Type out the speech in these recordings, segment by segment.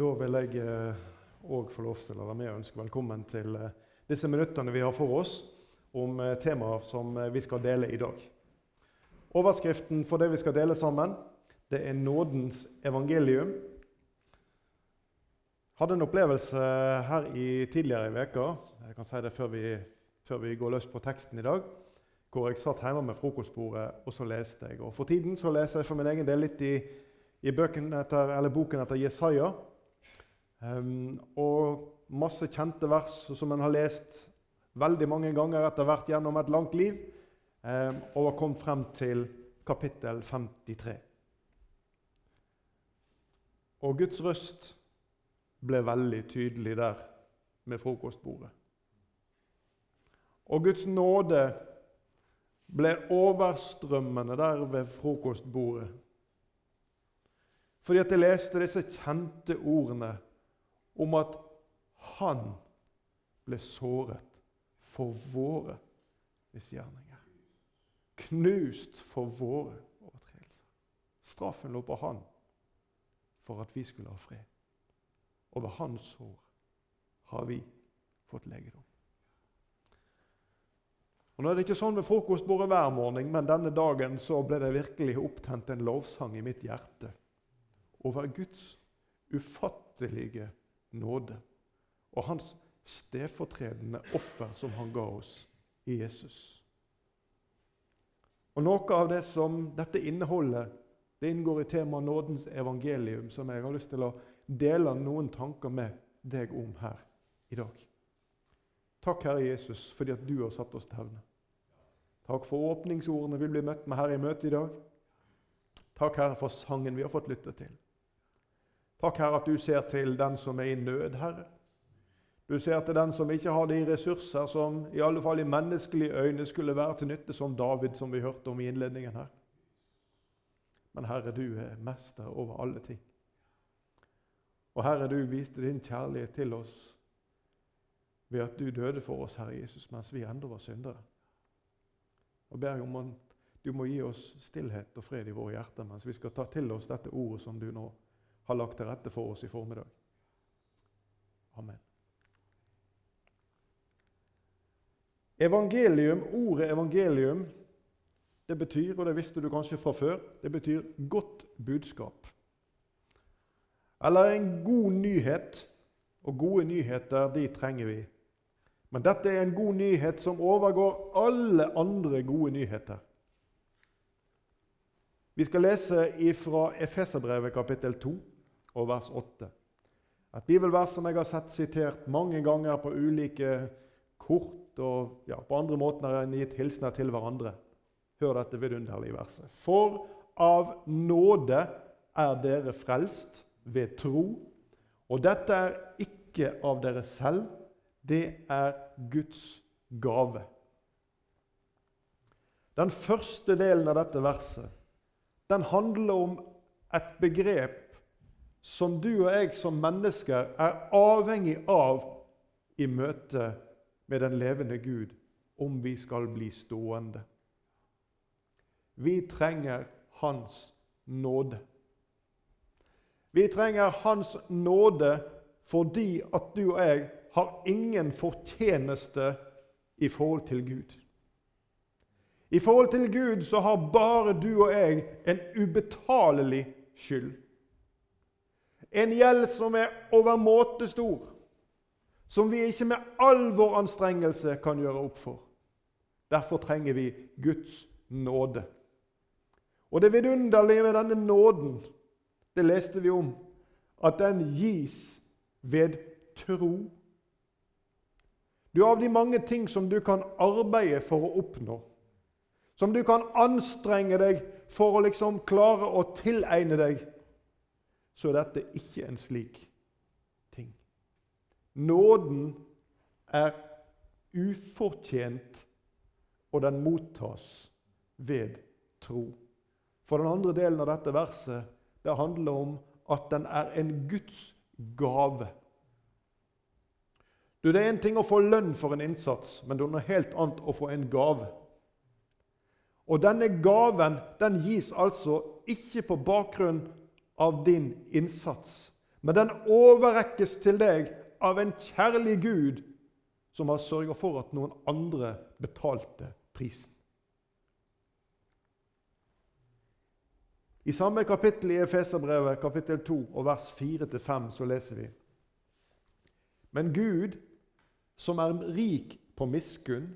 Da vil jeg òg få lov til å være med og ønske velkommen til eh, disse minuttene vi har for oss om eh, temaer som eh, vi skal dele i dag. Overskriften for det vi skal dele sammen, det er nådens evangelium. Jeg hadde en opplevelse her i tidligere i veka, jeg kan si det før vi, før vi går løs på teksten i dag, hvor jeg satt hjemme med frokostbordet og så leste jeg. Og For tiden så leser jeg for min egen del litt i, i etter, boken etter Jesaja. Um, og masse kjente vers som en har lest veldig mange ganger etter hvert gjennom et langt liv, um, og har kommet frem til kapittel 53. Og Guds røst ble veldig tydelig der med frokostbordet. Og Guds nåde ble overstrømmende der ved frokostbordet. Fordi at jeg leste disse kjente ordene om at han ble såret for våre misgjerninger. Knust for våre overtredelser. Straffen lå på han for at vi skulle ha fred. Og ved hans sår har vi fått legedom. Og Nå er det ikke sånn med frokostbordet hver morgen, men denne dagen så ble det virkelig opptent en lovsang i mitt hjerte over Guds ufattelige nåde og hans stedfortredende offer som han ga oss i Jesus. Og Noe av det som dette inneholder, det inngår i temaet nådens evangelium, som jeg har lyst til å dele noen tanker med deg om her i dag. Takk, Herre Jesus, fordi at du har satt oss til hevne. Takk for åpningsordene vi blir møtt med her i møtet i dag. Takk, Herre, for sangen vi har fått lytte til. Takk, Herre, at du ser til den som er i nød, Herre. Du ser til den som ikke har de ressurser som i alle fall i menneskelige øyne skulle være til nytte, som David, som vi hørte om i innledningen her. Men Herre, du er mester over alle ting. Og Herre, du viste din kjærlighet til oss ved at du døde for oss, Herre Jesus, mens vi ennå var syndere. Og ber om at du må gi oss stillhet og fred i våre hjerter mens vi skal ta til oss dette ordet som du nå har lagt til rette for oss i formiddag. Amen. Evangelium, Ordet evangelium det betyr, og det visste du kanskje fra før, det betyr godt budskap. Eller en god nyhet. Og gode nyheter, de trenger vi. Men dette er en god nyhet som overgår alle andre gode nyheter. Vi skal lese fra Efeserbrevet kapittel 2 og vers 8. Et bibelvers som jeg har sett sitert mange ganger på ulike kort og ja, på andre måter når en gitt hilsener til hverandre. Hør dette vidunderlige verset. For av nåde er dere frelst ved tro. Og dette er ikke av dere selv, det er Guds gave. Den første delen av dette verset den handler om et begrep som du og jeg som mennesker er avhengig av i møte med den levende Gud om vi skal bli stående. Vi trenger Hans nåde. Vi trenger Hans nåde fordi at du og jeg har ingen fortjeneste i forhold til Gud. I forhold til Gud så har bare du og jeg en ubetalelig skyld. En gjeld som er overmåte stor, som vi ikke med all vår anstrengelse kan gjøre opp for. Derfor trenger vi Guds nåde. Og det vidunderlige med denne nåden, det leste vi om, at den gis ved tro. Du Av de mange ting som du kan arbeide for å oppnå, som du kan anstrenge deg for å liksom klare å tilegne deg, så er dette ikke en slik ting. Nåden er ufortjent, og den mottas ved tro. For den andre delen av dette verset det handler om at den er en Guds gave. Du, Det er en ting å få lønn for en innsats, men det er noe helt annet å få en gave. Og denne gaven den gis altså ikke på bakgrunn av din innsats, Men den overrekkes til deg av en kjærlig Gud som har sørga for at noen andre betalte prisen. I samme kapittel i Efeserbrevet, kapittel 2, og vers 4-5, så leser vi Men Gud, som er rik på miskunn,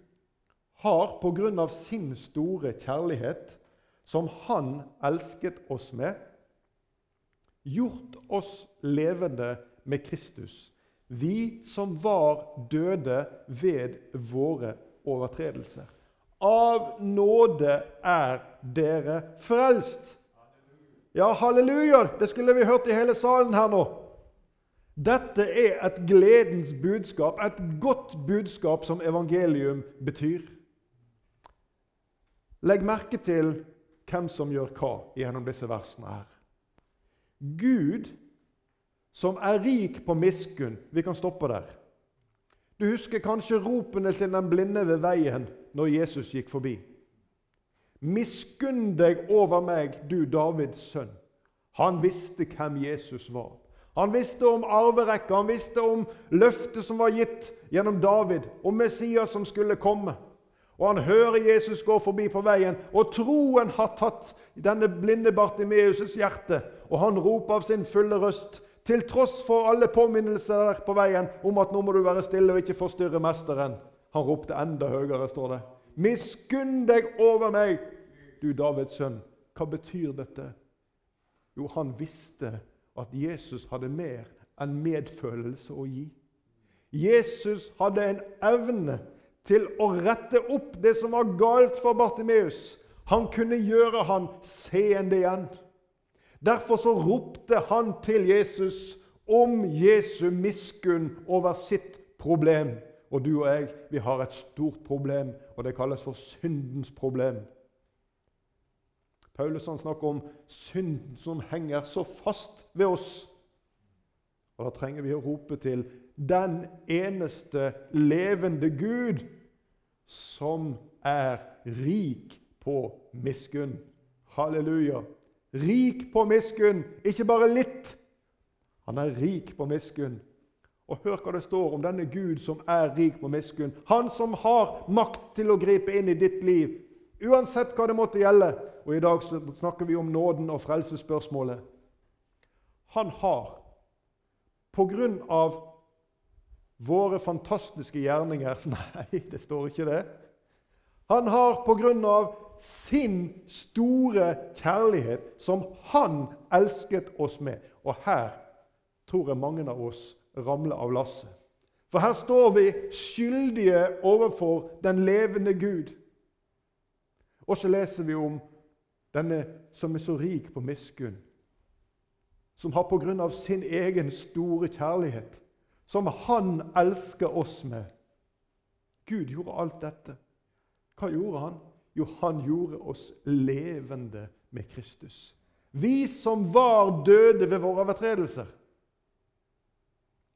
har på grunn av sin store kjærlighet, som Han elsket oss med, gjort oss levende med Kristus, vi som var døde ved våre overtredelser. Av nåde er dere frelst. Ja, halleluja! Det skulle vi hørt i hele salen her nå. Dette er et gledens budskap, et godt budskap som evangelium betyr. Legg merke til hvem som gjør hva gjennom disse versene her. Gud, som er rik på miskunn Vi kan stoppe der. Du husker kanskje ropene til den blinde ved veien når Jesus gikk forbi. Miskunn deg over meg, du Davids sønn. Han visste hvem Jesus var. Han visste om arverekka, han visste om løftet som var gitt gjennom David, om Messias som skulle komme. Og han hører Jesus gå forbi på veien, og troen har tatt denne blinde Bartimeus' hjerte. Og han roper av sin fulle røst, til tross for alle påminnelser der på veien om at nå må du være stille og ikke forstyrre mesteren. Han ropte enda høyere, står det. Miskunn deg over meg, du Davids sønn. Hva betyr dette? Jo, han visste at Jesus hadde mer enn medfølelse å gi. Jesus hadde en evne til å rette opp det som var galt for Bartimeus. Han kunne gjøre han seende igjen. Derfor så ropte han til Jesus om Jesu miskunn over sitt problem. Og du og jeg, vi har et stort problem, og det kalles for syndens problem. Paulus han snakker om synden som henger så fast ved oss. Og Da trenger vi å rope til den eneste levende Gud som er rik på miskunn. Halleluja. Rik på miskunn, ikke bare litt. Han er rik på miskunn. Og hør hva det står om denne Gud som er rik på miskunn. Han som har makt til å gripe inn i ditt liv, uansett hva det måtte gjelde. Og i dag snakker vi om nåden og frelsesspørsmålet. Han har, på grunn av våre fantastiske gjerninger Nei, det står ikke det. Han har på grunn av sin store kjærlighet, som han elsket oss med. Og her tror jeg mange av oss ramler av lasset. For her står vi skyldige overfor den levende Gud. Og så leser vi om denne som er så rik på miskunn, som har på grunn av sin egen store kjærlighet som han elsker oss med. Gud gjorde alt dette. Hva gjorde han? Jo, han gjorde oss levende med Kristus. Vi som var døde ved våre overtredelser.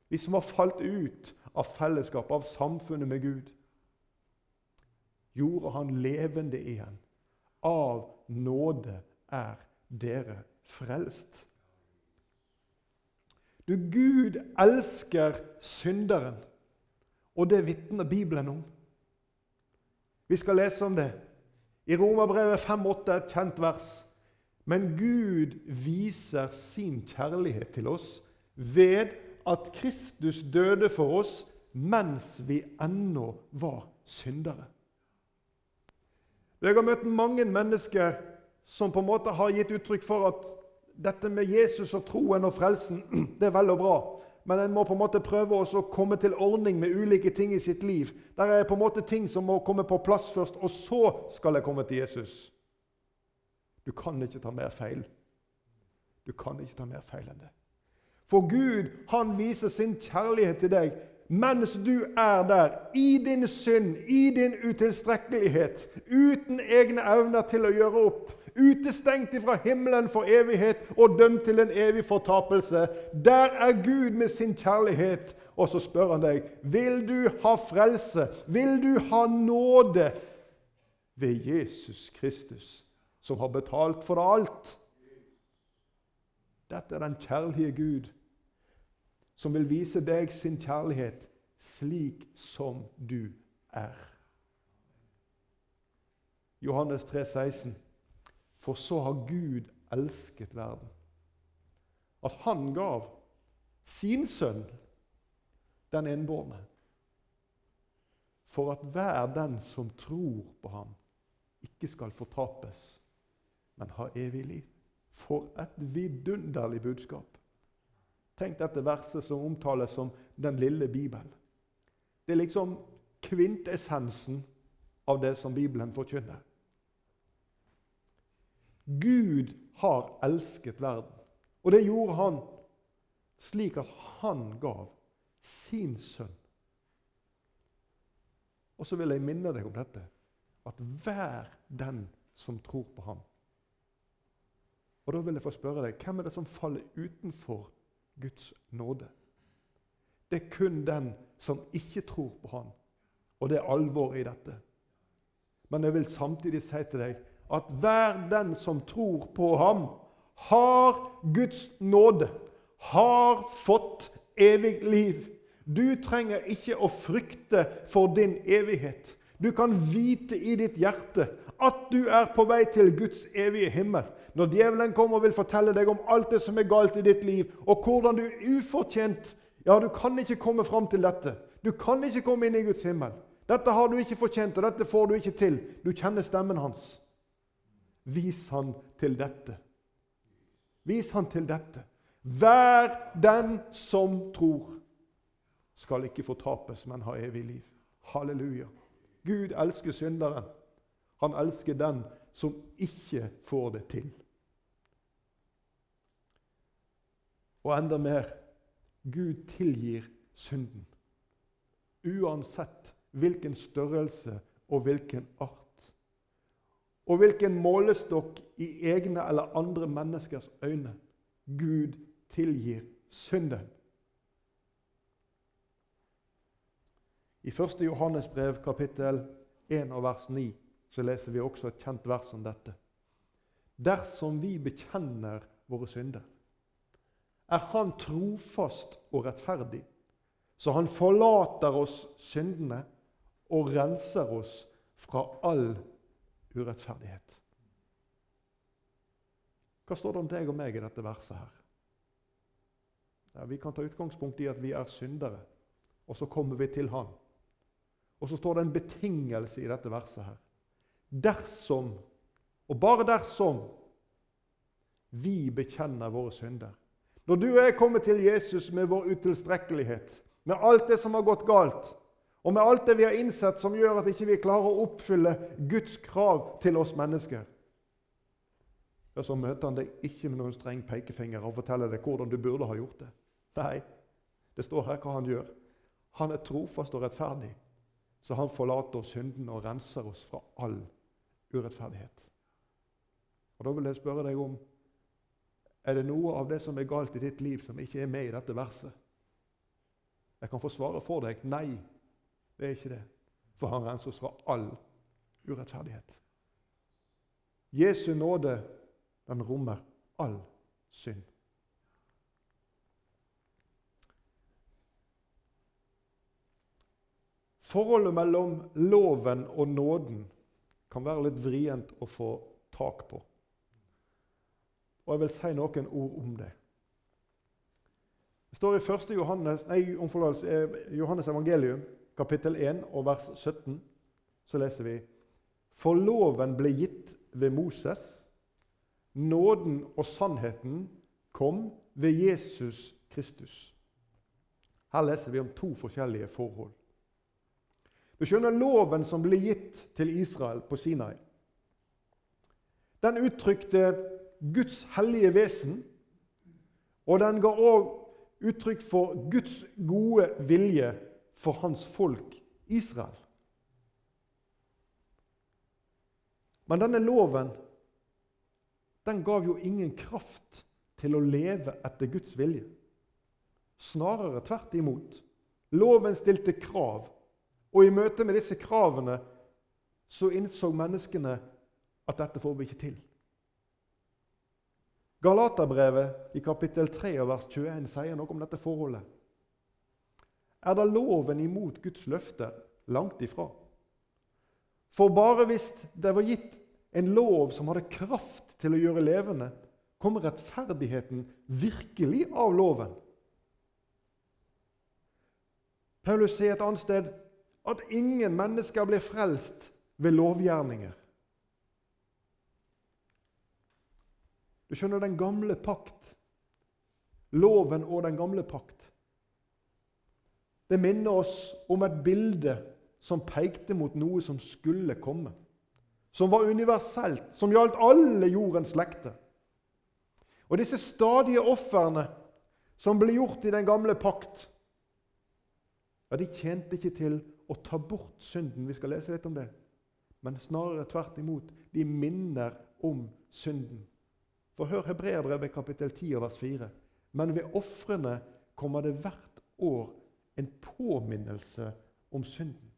Vi som har falt ut av fellesskap, av samfunnet med Gud. Gjorde han levende igjen. Av nåde er dere frelst. Du, Gud elsker synderen, og det vitner Bibelen om. Vi skal lese om det i Romerbrevet 5,8, et kjent vers. Men Gud viser sin kjærlighet til oss ved at Kristus døde for oss mens vi ennå var syndere. Jeg har møtt mange mennesker som på en måte har gitt uttrykk for at dette med Jesus og troen og frelsen det er vel og bra. Men en må på en måte prøve å komme til ordning med ulike ting i sitt liv. Der er på en måte ting som må komme på plass først, og så skal jeg komme til Jesus. Du kan ikke ta mer feil. Du kan ikke ta mer feil enn det. For Gud, han viser sin kjærlighet til deg mens du er der, i din synd, i din utilstrekkelighet, uten egne evner til å gjøre opp, utestengt fra himmelen for evighet og dømt til en evig fortapelse. Der er Gud med sin kjærlighet. Og så spør han deg vil du ha frelse, vil du ha nåde ved Jesus Kristus, som har betalt for alt. Dette er den kjærlige Gud. som vil vise deg sin kjærlighet slik som du er. Johannes 3, 16. For så har Gud elsket verden, at han gav sin sønn, den enbårne, for at hver den som tror på ham, ikke skal fortapes, men ha evig liv. For et vidunderlig budskap! Tenk dette verset som omtales som 'den lille Bibelen'. Det er liksom kvintessensen av det som Bibelen forkynner. Gud har elsket verden, og det gjorde han slik at han gav sin sønn. Og så vil jeg minne deg om dette, at vær den som tror på ham Og da vil jeg få spørre deg, hvem er det som faller utenfor Guds nåde? Det er kun den som ikke tror på ham. Og det er alvoret i dette. Men jeg vil samtidig si til deg at hver den som tror på ham, har Guds nåde, har fått evig liv. Du trenger ikke å frykte for din evighet. Du kan vite i ditt hjerte at du er på vei til Guds evige himmel. Når djevelen kommer og vil fortelle deg om alt det som er galt i ditt liv, og hvordan du ufortjent Ja, du kan ikke komme fram til dette. Du kan ikke komme inn i Guds himmel. Dette har du ikke fortjent, og dette får du ikke til. Du kjenner stemmen hans. Vis han til dette. Vis han til dette. Vær den som tror, skal ikke fortapes, men ha evig liv. Halleluja. Gud elsker synderen. Han elsker den som ikke får det til. Og enda mer Gud tilgir synden. Uansett hvilken størrelse og hvilken art. Og hvilken målestokk i egne eller andre menneskers øyne. Gud tilgir synden. I 1. Johannes brev, kapittel 1 og vers 9 så leser vi også et kjent vers om dette. Dersom vi bekjenner våre synder, er Han trofast og rettferdig, så Han forlater oss syndene og renser oss fra all urettferdighet. Hva står det om deg og meg i dette verset her? Ja, vi kan ta utgangspunkt i at vi er syndere, og så kommer vi til Han. Og så står det en betingelse i dette verset her. Dersom, og bare dersom, vi bekjenner våre synder. Når du og jeg kommer til Jesus med vår utilstrekkelighet, med alt det som har gått galt, og med alt det vi har innsett som gjør at ikke vi ikke klarer å oppfylle Guds krav til oss mennesker, ja, så møter han deg ikke med noen streng pekefinger og forteller deg hvordan du burde ha gjort det. Nei, det står her hva han gjør. Han er trofast og rettferdig, så han forlater synden og renser oss fra all urettferdighet. Og Da vil jeg spørre deg om er det noe av det som er galt i ditt liv, som ikke er med i dette verset. Jeg kan få svare for deg nei, det er ikke det. For han renser oss fra all urettferdighet. Jesu nåde, den rommer all synd. Forholdet mellom loven og nåden kan være litt vrient å få tak på. Og jeg vil si noen ord om det. Det står i 1. Johannes, nei, eh, Johannes evangelium, kapittel 1 og vers 17, så leser vi For loven ble gitt ved Moses, nåden og sannheten kom ved Jesus Kristus. Her leser vi om to forskjellige forhold. Du skjønner loven som ble gitt til Israel på Sinai. Den uttrykte Guds hellige vesen, og den ga òg uttrykk for Guds gode vilje for hans folk Israel. Men denne loven den gav jo ingen kraft til å leve etter Guds vilje. Snarere tvert imot. Loven stilte krav og i møte med disse kravene så innså menneskene at dette får vi ikke til. Galaterbrevet i kapittel 3 vers 21 sier noe om dette forholdet. Er da loven imot Guds løfter? Langt ifra. For bare hvis det var gitt en lov som hadde kraft til å gjøre levende, kommer rettferdigheten virkelig av loven. Paulus sier et annet sted at ingen mennesker blir frelst ved lovgjerninger. Du skjønner, den gamle pakt, loven og den gamle pakt, det minner oss om et bilde som pekte mot noe som skulle komme. Som var universelt, som gjaldt alle jordens slekter. Og disse stadige ofrene som ble gjort i den gamle pakt, ja, de tjente ikke til å ta bort synden. Vi skal lese litt om det. Men snarere tvert imot. De minner om synden. For hør Hebreabrevet kapittel 10 vers 4. Men ved ofrene kommer det hvert år en påminnelse om synden.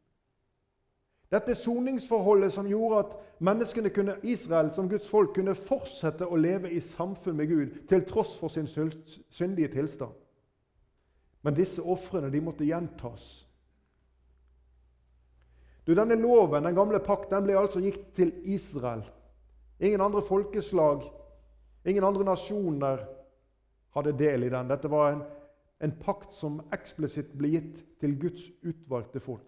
Dette soningsforholdet som gjorde at menneskene kunne, Israel som Guds folk kunne fortsette å leve i samfunn med Gud til tross for sin syndige tilstand. Men disse ofrene måtte gjentas. Du, Denne loven, den gamle pakt, den ble altså gitt til Israel. Ingen andre folkeslag, ingen andre nasjoner hadde del i den. Dette var en, en pakt som eksplisitt ble gitt til Guds utvalgte folk.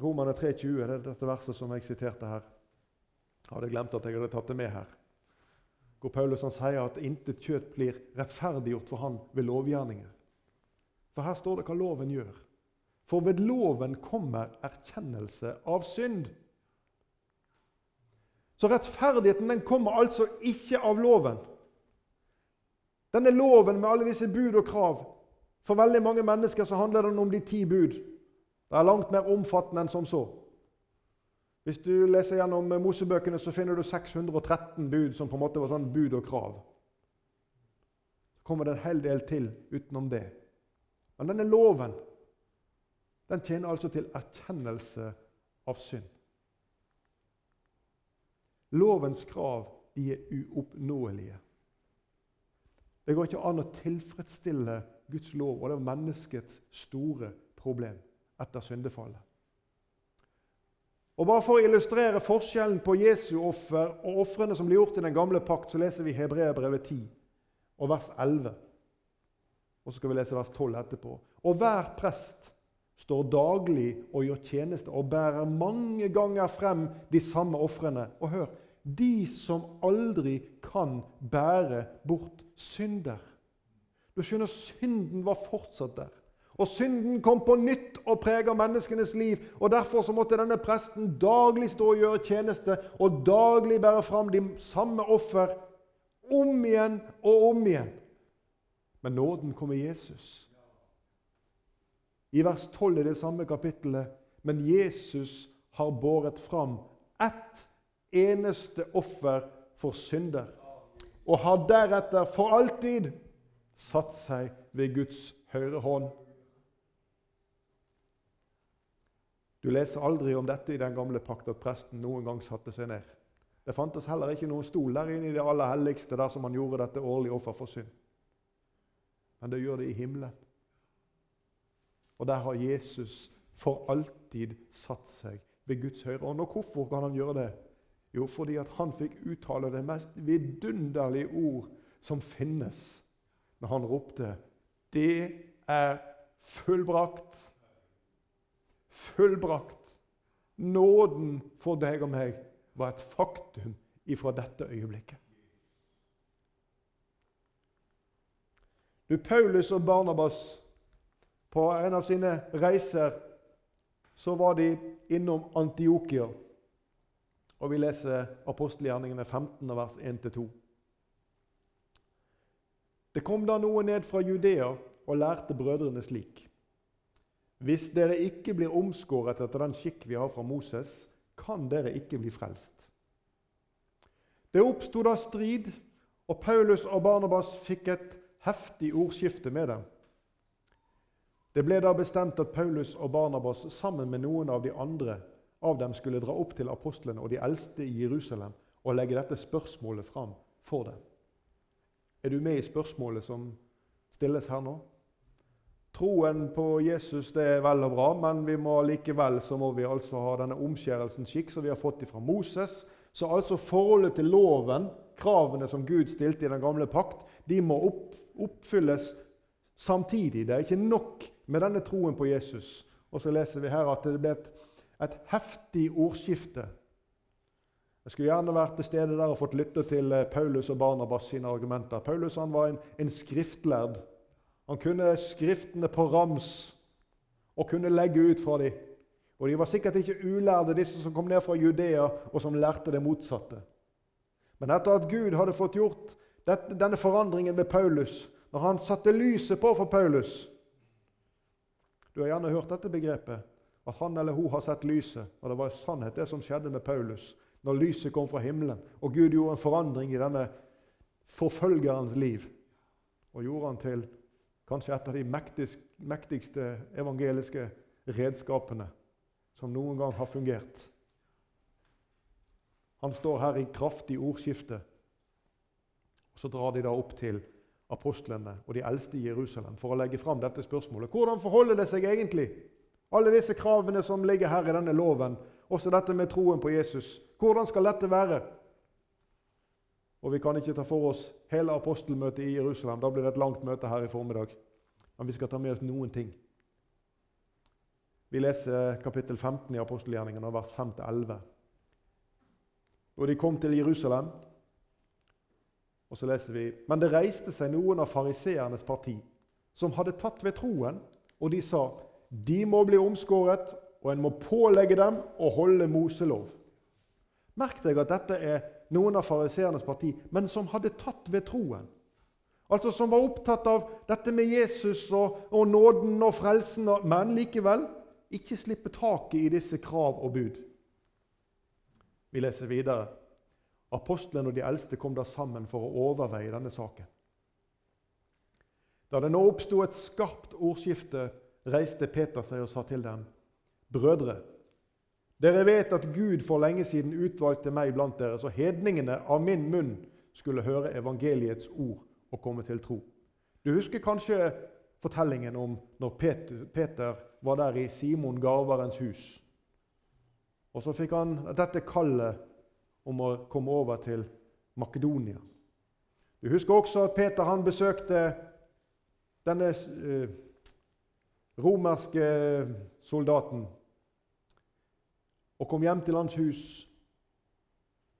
Romerne 3,20 det er dette verset som jeg siterte her. Jeg hadde glemt at jeg hadde tatt det med her. Hvor Paulus han sier at intet kjøtt blir rettferdiggjort for han ved lovgjerninger. For her står det hva loven gjør. For ved loven kommer erkjennelse av synd. Så rettferdigheten den kommer altså ikke av loven. Denne loven med alle disse bud og krav For veldig mange mennesker så handler den om de ti bud. Det er langt mer omfattende enn som så. Hvis du leser gjennom Mosebøkene, så finner du 613 bud som på en måte var sånn bud og krav. Så kommer det en hel del til utenom det. Men denne loven den tjener altså til erkjennelse av synd. Lovens krav de er uoppnåelige. Det går ikke an å tilfredsstille Guds lov, og det er menneskets store problem etter syndefallet. Og Bare for å illustrere forskjellen på Jesu offer og ofrene som ble gjort i den gamle pakt, så leser vi Hebreabrevet 10 og vers 11. Og så skal vi lese vers 12 etterpå. Og hver prest står daglig og gjør tjeneste og bærer mange ganger frem de samme ofrene. Og hør de som aldri kan bære bort synder. Du skjønner, synden var fortsatt der. Og synden kom på nytt og prega menneskenes liv. og Derfor så måtte denne presten daglig stå og gjøre tjeneste og daglig bære fram de samme offer om igjen og om igjen. Men nåden kom i Jesus. I vers 12 i det samme kapittelet Men Jesus har båret fram ett eneste offer for synder og har deretter for alltid satt seg ved Guds høyre hånd. Du leser aldri om dette i den gamle pakt at presten noen gang satte seg ned. Det fantes heller ikke noen stol der inne i det aller helligste der som han gjorde dette årlige offer for synd. Men det gjør det i himmelen. Og der har Jesus for alltid satt seg ved Guds høyre hånd. Og hvorfor kan han gjøre det? Jo, fordi at han fikk uttale det mest vidunderlige ord som finnes, når han ropte 'Det er fullbrakt' fullbrakt. Nåden for deg og meg var et faktum ifra dette øyeblikket. Du, Paulus og Barnabas På en av sine reiser så var de innom Antiokia. Og vi leser apostelgjerningene 15, vers 1-2. Det kom da noe ned fra Judea og lærte brødrene slik. Hvis dere ikke blir omskåret etter den skikk vi har fra Moses, kan dere ikke bli frelst. Det oppsto da strid, og Paulus og Barnabas fikk et heftig ordskifte med dem. Det ble da bestemt at Paulus og Barnabas sammen med noen av de andre av dem skulle dra opp til apostlene og de eldste i Jerusalem og legge dette spørsmålet fram for dem. Er du med i spørsmålet som stilles her nå. Troen på Jesus det er vel og bra, men vi må likevel så må vi altså ha denne omskjærelsens skikk som vi har fått fra Moses. Så altså forholdet til loven, kravene som Gud stilte i den gamle pakt, de må opp, oppfylles samtidig. Det er ikke nok med denne troen på Jesus. Og så leser vi her at det ble et, et heftig ordskifte. Jeg skulle gjerne vært til stede der og fått lytte til eh, Paulus og Barnabas sine argumenter. Paulus han var en, en skriftlærd han kunne skriftene på rams og kunne legge ut fra dem. Og de var sikkert ikke ulærde, disse som kom ned fra Judea og som lærte det motsatte. Men etter at Gud hadde fått gjort dette, denne forandringen med Paulus, når han satte lyset på for Paulus Du har gjerne hørt dette begrepet, at han eller hun har sett lyset. Og det var sannhet, det som skjedde med Paulus når lyset kom fra himmelen, og Gud gjorde en forandring i denne forfølgerens liv og gjorde han til Kanskje et av de mektigste evangeliske redskapene som noen gang har fungert. Han står her i kraftig ordskifte. Og Så drar de da opp til apostlene og de eldste i Jerusalem for å legge fram dette spørsmålet. Hvordan forholder det seg egentlig? Alle disse kravene som ligger her i denne loven, også dette med troen på Jesus. Hvordan skal dette være? Og vi kan ikke ta for oss hele apostelmøtet i Jerusalem. Da blir det et langt møte her i formiddag. Men vi skal ta med oss noen ting. Vi leser kapittel 15 i apostelgjerningene, vers 5-11. Og de kom til Jerusalem, og så leser vi Men det reiste seg noen av fariseernes parti som hadde tatt ved troen, og de sa de må bli omskåret, og en må pålegge dem å holde Moselov. Merk deg at dette er noen av fariseernes parti, men som hadde tatt ved troen. Altså Som var opptatt av dette med Jesus og, og nåden og frelsen, men likevel ikke slippe taket i disse krav og bud. Vi leser videre. Apostlene og de eldste kom da sammen for å overveie denne saken. Da det nå oppsto et skarpt ordskifte, reiste Peter seg og sa til dem.: Brødre, dere vet at Gud for lenge siden utvalgte meg blant dere, så hedningene av min munn skulle høre evangeliets ord og komme til tro. Du husker kanskje fortellingen om når Peter var der i Simon garverens hus. Og så fikk han dette kallet om å komme over til Makedonia. Du husker også at Peter han besøkte denne eh, romerske soldaten og kom hjem til hans hus,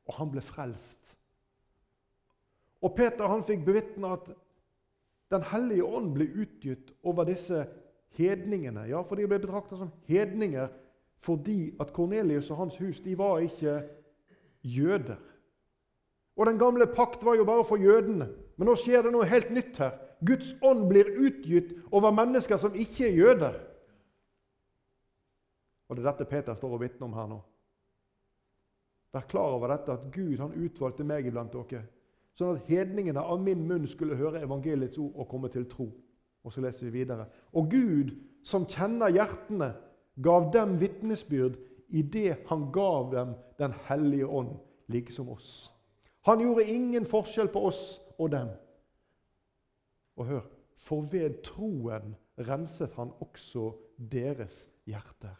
og han ble frelst. Og Peter han fikk bevitne at Den hellige ånd ble utgitt over disse hedningene. Ja, for de ble betrakta som hedninger fordi at Kornelius og hans hus de var ikke jøder. Og Den gamle pakt var jo bare for jødene. Men nå skjer det noe helt nytt her. Guds ånd blir utgitt over mennesker som ikke er jøder. Og det er dette Peter står og vitner om her nå. Vær klar over dette at Gud han utvalgte meg iblant dere, sånn at hedningene av min munn skulle høre evangeliets ord og komme til tro. Og så leser vi videre. Og Gud, som kjenner hjertene, gav dem vitnesbyrd i det han gav dem Den hellige ånd, like som oss. Han gjorde ingen forskjell på oss og dem. Og hør, for ved troen renset han også deres hjerter.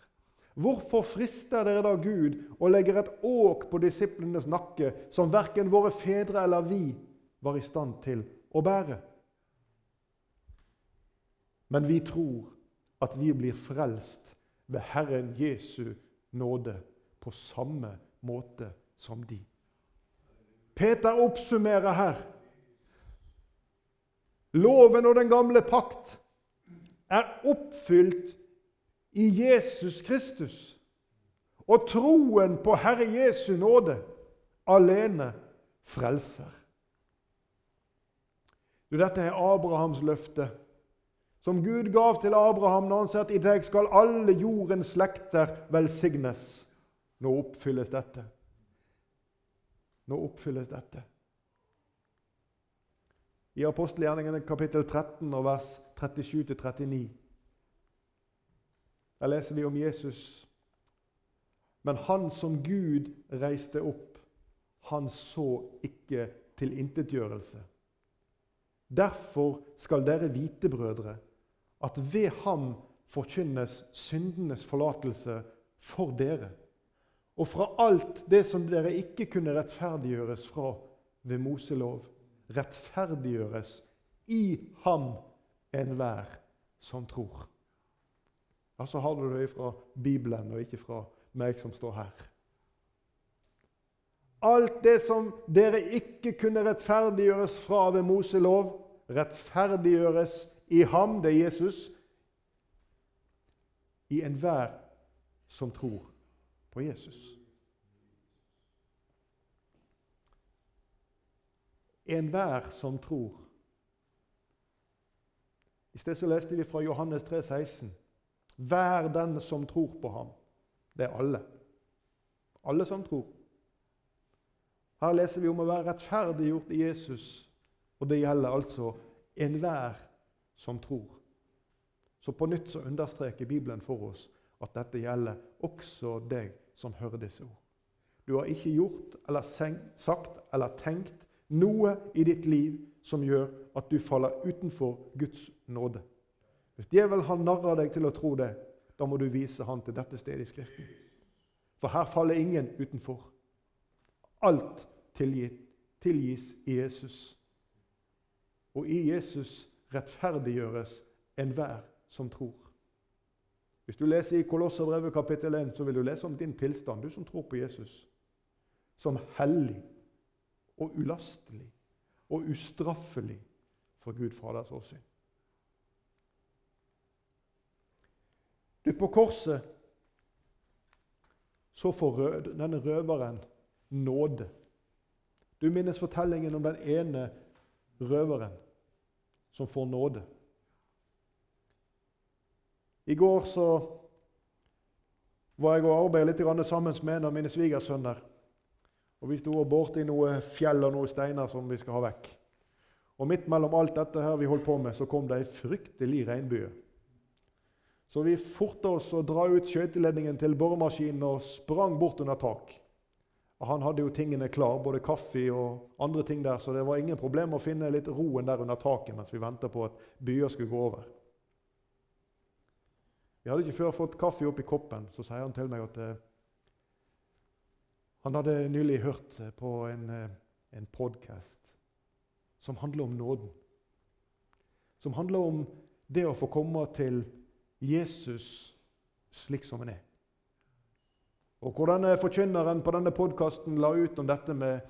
Hvorfor frister dere da Gud og legger et åk på disiplenes nakke som verken våre fedre eller vi var i stand til å bære? Men vi tror at vi blir frelst ved Herren Jesu nåde på samme måte som de. Peter oppsummerer her. Loven og den gamle pakt er oppfylt i Jesus Kristus og troen på Herre Jesu nåde alene frelser. Du, dette er Abrahams løfte, som Gud gav til Abraham når han sier at i deg skal alle jordens slekter velsignes. Nå oppfylles dette. Nå oppfylles dette. I apostelgjerningene kapittel 13 og vers 37-39 der leser vi om Jesus. Men han som Gud reiste opp, han så ikke tilintetgjørelse. Derfor skal dere vite, brødre, at ved ham forkynnes syndenes forlatelse for dere. Og fra alt det som dere ikke kunne rettferdiggjøres fra ved Moselov, rettferdiggjøres i ham enhver som tror. Altså har du det fra Bibelen og ikke fra meg som står her. Alt det som dere ikke kunne rettferdiggjøres fra ved Moselov, rettferdiggjøres i ham, det er Jesus, i enhver som tror på Jesus. Enhver som tror. I sted så leste vi fra Johannes 3, 16. Hver den som tror på ham. Det er alle. Alle som tror. Her leser vi om å være rettferdiggjort i Jesus, og det gjelder altså enhver som tror. Så på nytt så understreker Bibelen for oss at dette gjelder også deg som hører disse ord. Du har ikke gjort eller sagt eller tenkt noe i ditt liv som gjør at du faller utenfor Guds nåde. Hvis djevelen har narra deg til å tro det, da må du vise han til dette stedet i Skriften. For her faller ingen utenfor. Alt tilgitt, tilgis i Jesus. Og i Jesus rettferdiggjøres enhver som tror. Hvis du leser i Kolosserbrevet kapittel 1, så vil du lese om din tilstand, du som tror på Jesus, som hellig og ulastelig og ustraffelig for Gud Faders åsyn. Du, på korset så får denne røveren nåde. Du minnes fortellingen om den ene røveren som får nåde. I går så var jeg og arbeidet litt sammen med en av mine svigersønner. Og Vi sto borti noe fjell og noen steiner som vi skal ha vekk. Og Midt mellom alt dette her vi holdt på med, så kom det ei fryktelig regnbue. Så vi forta oss å dra ut skøyteledningen til boremaskinen og sprang bort under tak. Og Han hadde jo tingene klar, både kaffe og andre ting der, så det var ingen problem å finne litt roen der under taket mens vi venta på at byer skulle gå over. Vi hadde ikke før fått kaffe opp i koppen, så sier han til meg at eh, han hadde nylig hørt eh, på en, eh, en podkast som handler om nåden. Som handler om det å få komme til Jesus slik som han er. Og hvor denne forkynneren på denne podkasten la ut om dette med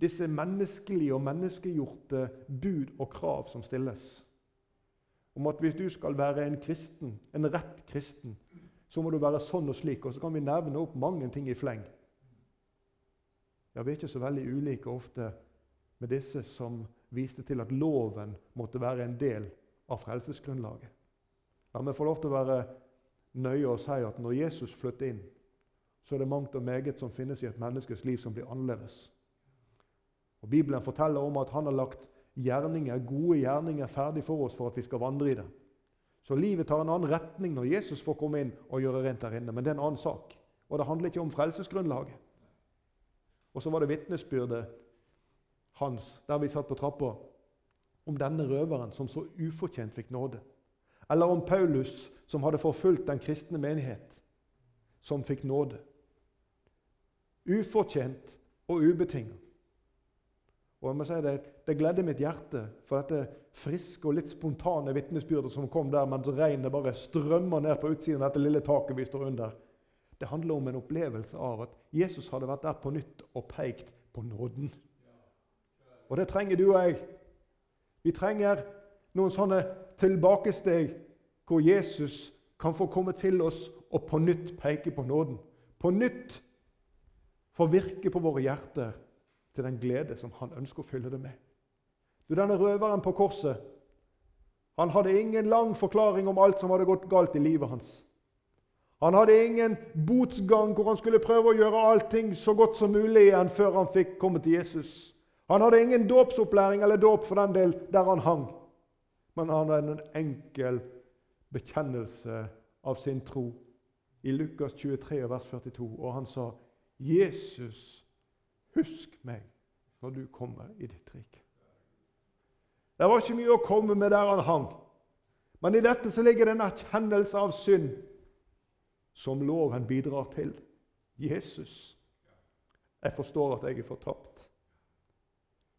disse menneskelige og menneskegjorte bud og krav som stilles. Om at hvis du skal være en kristen, en rett kristen, så må du være sånn og slik. Og så kan vi nevne opp mange ting i fleng. Ja, Vi er ikke så veldig ulike ofte med disse som viste til at loven måtte være en del av frelsesgrunnlaget. La meg få lov til å være nøye og si at når Jesus flytter inn, så er det mangt og meget som finnes i et menneskes liv som blir annerledes. Og Bibelen forteller om at han har lagt gjerninger, gode gjerninger ferdig for oss for at vi skal vandre i det. Så livet tar en annen retning når Jesus får komme inn og gjøre rent der inne. Men det er en annen sak. Og det handler ikke om frelsesgrunnlaget. Og så var det vitnesbyrdet hans der vi satt på trappa, om denne røveren som så ufortjent fikk nåde. Eller om Paulus som hadde forfulgt den kristne menighet, som fikk nåde. Ufortjent og ubetinget. Og jeg må si Det, det gledde mitt hjerte for dette friske og litt spontane vitnesbyrdet som kom der mens regnet bare strømmer ned på utsiden av dette lille taket vi står under. Det handler om en opplevelse av at Jesus hadde vært der på nytt og pekt på nåden. Og det trenger du og jeg. Vi trenger noen sånne tilbakesteg hvor Jesus kan få komme til oss og på nytt peke på nåden. På nytt få virke på våre hjerter til den glede som han ønsker å fylle det med. Du, Denne røveren på korset han hadde ingen lang forklaring om alt som hadde gått galt i livet hans. Han hadde ingen botsgang hvor han skulle prøve å gjøre allting så godt som mulig igjen før han fikk komme til Jesus. Han hadde ingen dåpsopplæring eller dåp for den del der han hang. Men han hadde en enkel bekjennelse av sin tro i Lukas 23, vers 42. Og han sa, 'Jesus, husk meg når du kommer i ditt rike'. Det var ikke mye å komme med der han hang. Men i dette så ligger det en erkjennelse av synd som loven bidrar til. Jesus, jeg forstår at jeg er fortapt.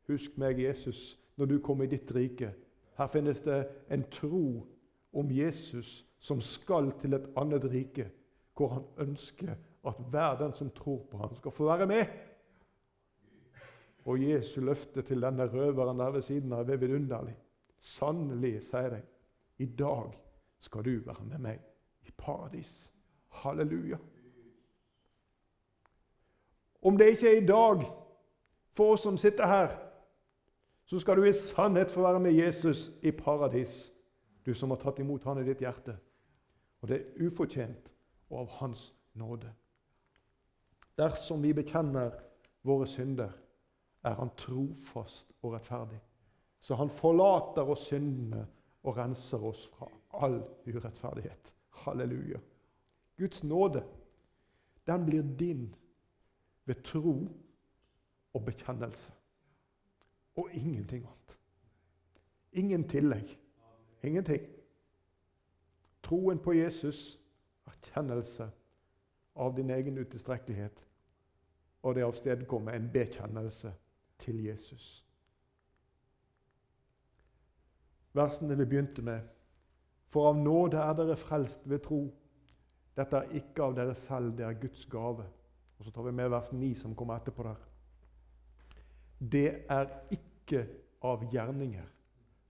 Husk meg, Jesus, når du kommer i ditt rike. Her finnes det en tro om Jesus som skal til et annet rike, hvor han ønsker at hver den som tror på ham, skal få være med. Og Jesu løfte til denne røveren der ved siden av er vidunderlig. Sannelig, sier jeg, i dag skal du være med meg i paradis. Halleluja. Om det ikke er i dag, for oss som sitter her, så skal du i sannhet få være med Jesus i paradis, du som har tatt imot han i ditt hjerte. Og det er ufortjent og av Hans nåde. Dersom vi bekjenner våre synder, er Han trofast og rettferdig. Så Han forlater oss syndene og renser oss fra all urettferdighet. Halleluja. Guds nåde, den blir din ved tro og bekjennelse. Og ingenting annet. Ingen tillegg. Ingenting. Troen på Jesus, erkjennelse av din egen utilstrekkelighet, og det avstedkommer en bekjennelse til Jesus. Versene vi begynte med. For av nåde er dere frelst ved tro. Dette er ikke av dere selv, det er Guds gave. Og Så tar vi med vers 9, som kommer etterpå der. Det er ikke av gjerninger,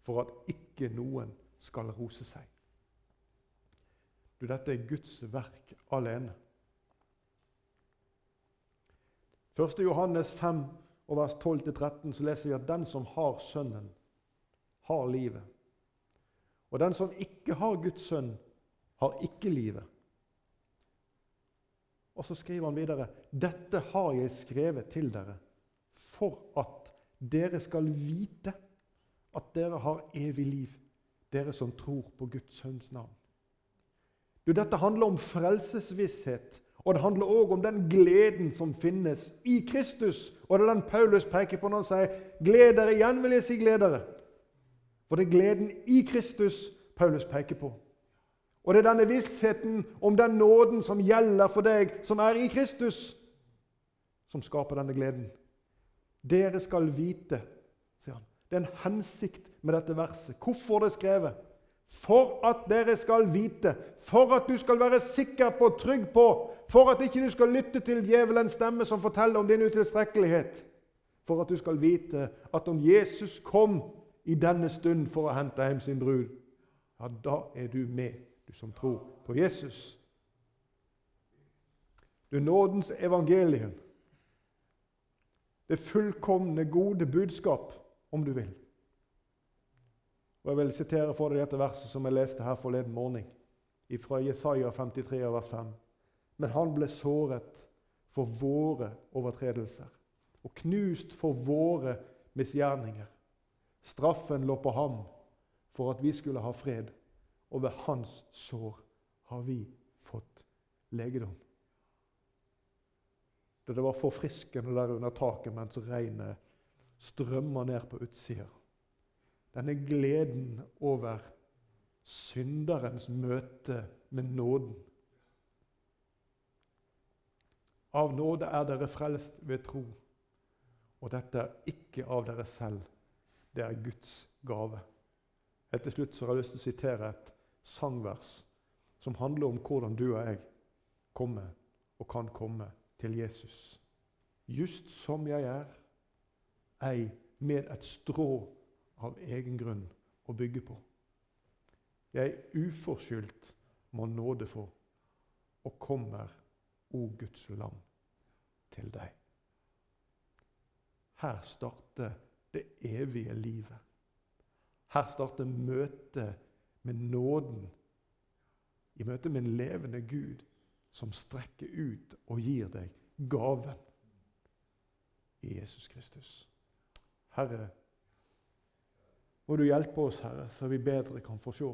for at ikke noen skal rose seg. Du, dette er Guds verk alene. 1. Johannes 5, vers 12-13, så leser vi at den som har Sønnen, har livet. Og den som ikke har Guds sønn, har ikke livet. Og så skriver han videre.: Dette har jeg skrevet til dere for at dere skal vite at dere har evig liv, dere som tror på Guds sønns navn. Du, dette handler om frelsesvisshet, og det handler òg om den gleden som finnes i Kristus. Og det er den Paulus peker på når han sier 'gled dere'. Igjen vil jeg si 'gled dere'. For det er gleden i Kristus Paulus peker på. Og det er denne vissheten om den nåden som gjelder for deg, som er i Kristus, som skaper denne gleden. Dere skal vite, sier han. Det er en hensikt med dette verset. Hvorfor det er skrevet? For at dere skal vite, for at du skal være sikker på, og trygg på, for at ikke du skal lytte til djevelens stemme som forteller om din utilstrekkelighet. For at du skal vite at om Jesus kom i denne stund for å hente hjem sin brud, ja, da er du med, du som tror på Jesus. Du nådens evangelium. Det fullkomne, gode budskap, om du vil. Og Jeg vil sitere for deg dette verset som jeg leste her forleden morgen, fra Jesaja 53, vers 5. Men han ble såret for våre overtredelser og knust for våre misgjerninger. Straffen lå på ham for at vi skulle ha fred, og ved hans sår har vi fått legedom. Da det var forfriskende der under taket mens regnet strømmer ned på utsida. Denne gleden over synderens møte med nåden. Av nåde er dere frelst ved tro, og dette er ikke av dere selv. Det er Guds gave. Helt til slutt så har jeg lyst til å sitere et sangvers som handler om hvordan du og jeg kommer og kan komme til Jesus. Just som jeg er, ei med et strå av egen grunn å bygge på. Jeg uforskyldt må nåde få, og kommer, o Guds lam, til deg. Her starter det evige livet. Her starter møtet med nåden i møte med en levende Gud som strekker ut og gir deg gaven i Jesus Kristus. Herre, må du hjelpe oss, Herre, så vi bedre kan få se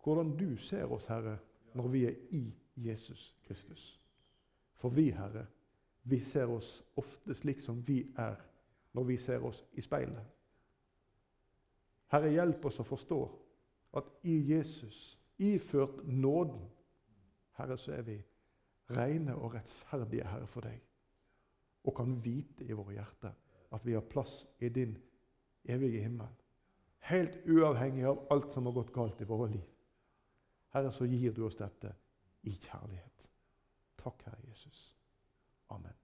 hvordan du ser oss, Herre, når vi er i Jesus Kristus. For vi, Herre, vi ser oss ofte slik som vi er når vi ser oss i speilet. Herre, hjelp oss å forstå at i Jesus, iført nåden, Herre, så er vi rene og rettferdige, Herre, for deg. Og kan vite i våre hjerter at vi har plass i din evige himmel. Helt uavhengig av alt som har gått galt i våre liv. Herre, så gir du oss dette i kjærlighet. Takk, Herre Jesus. Amen.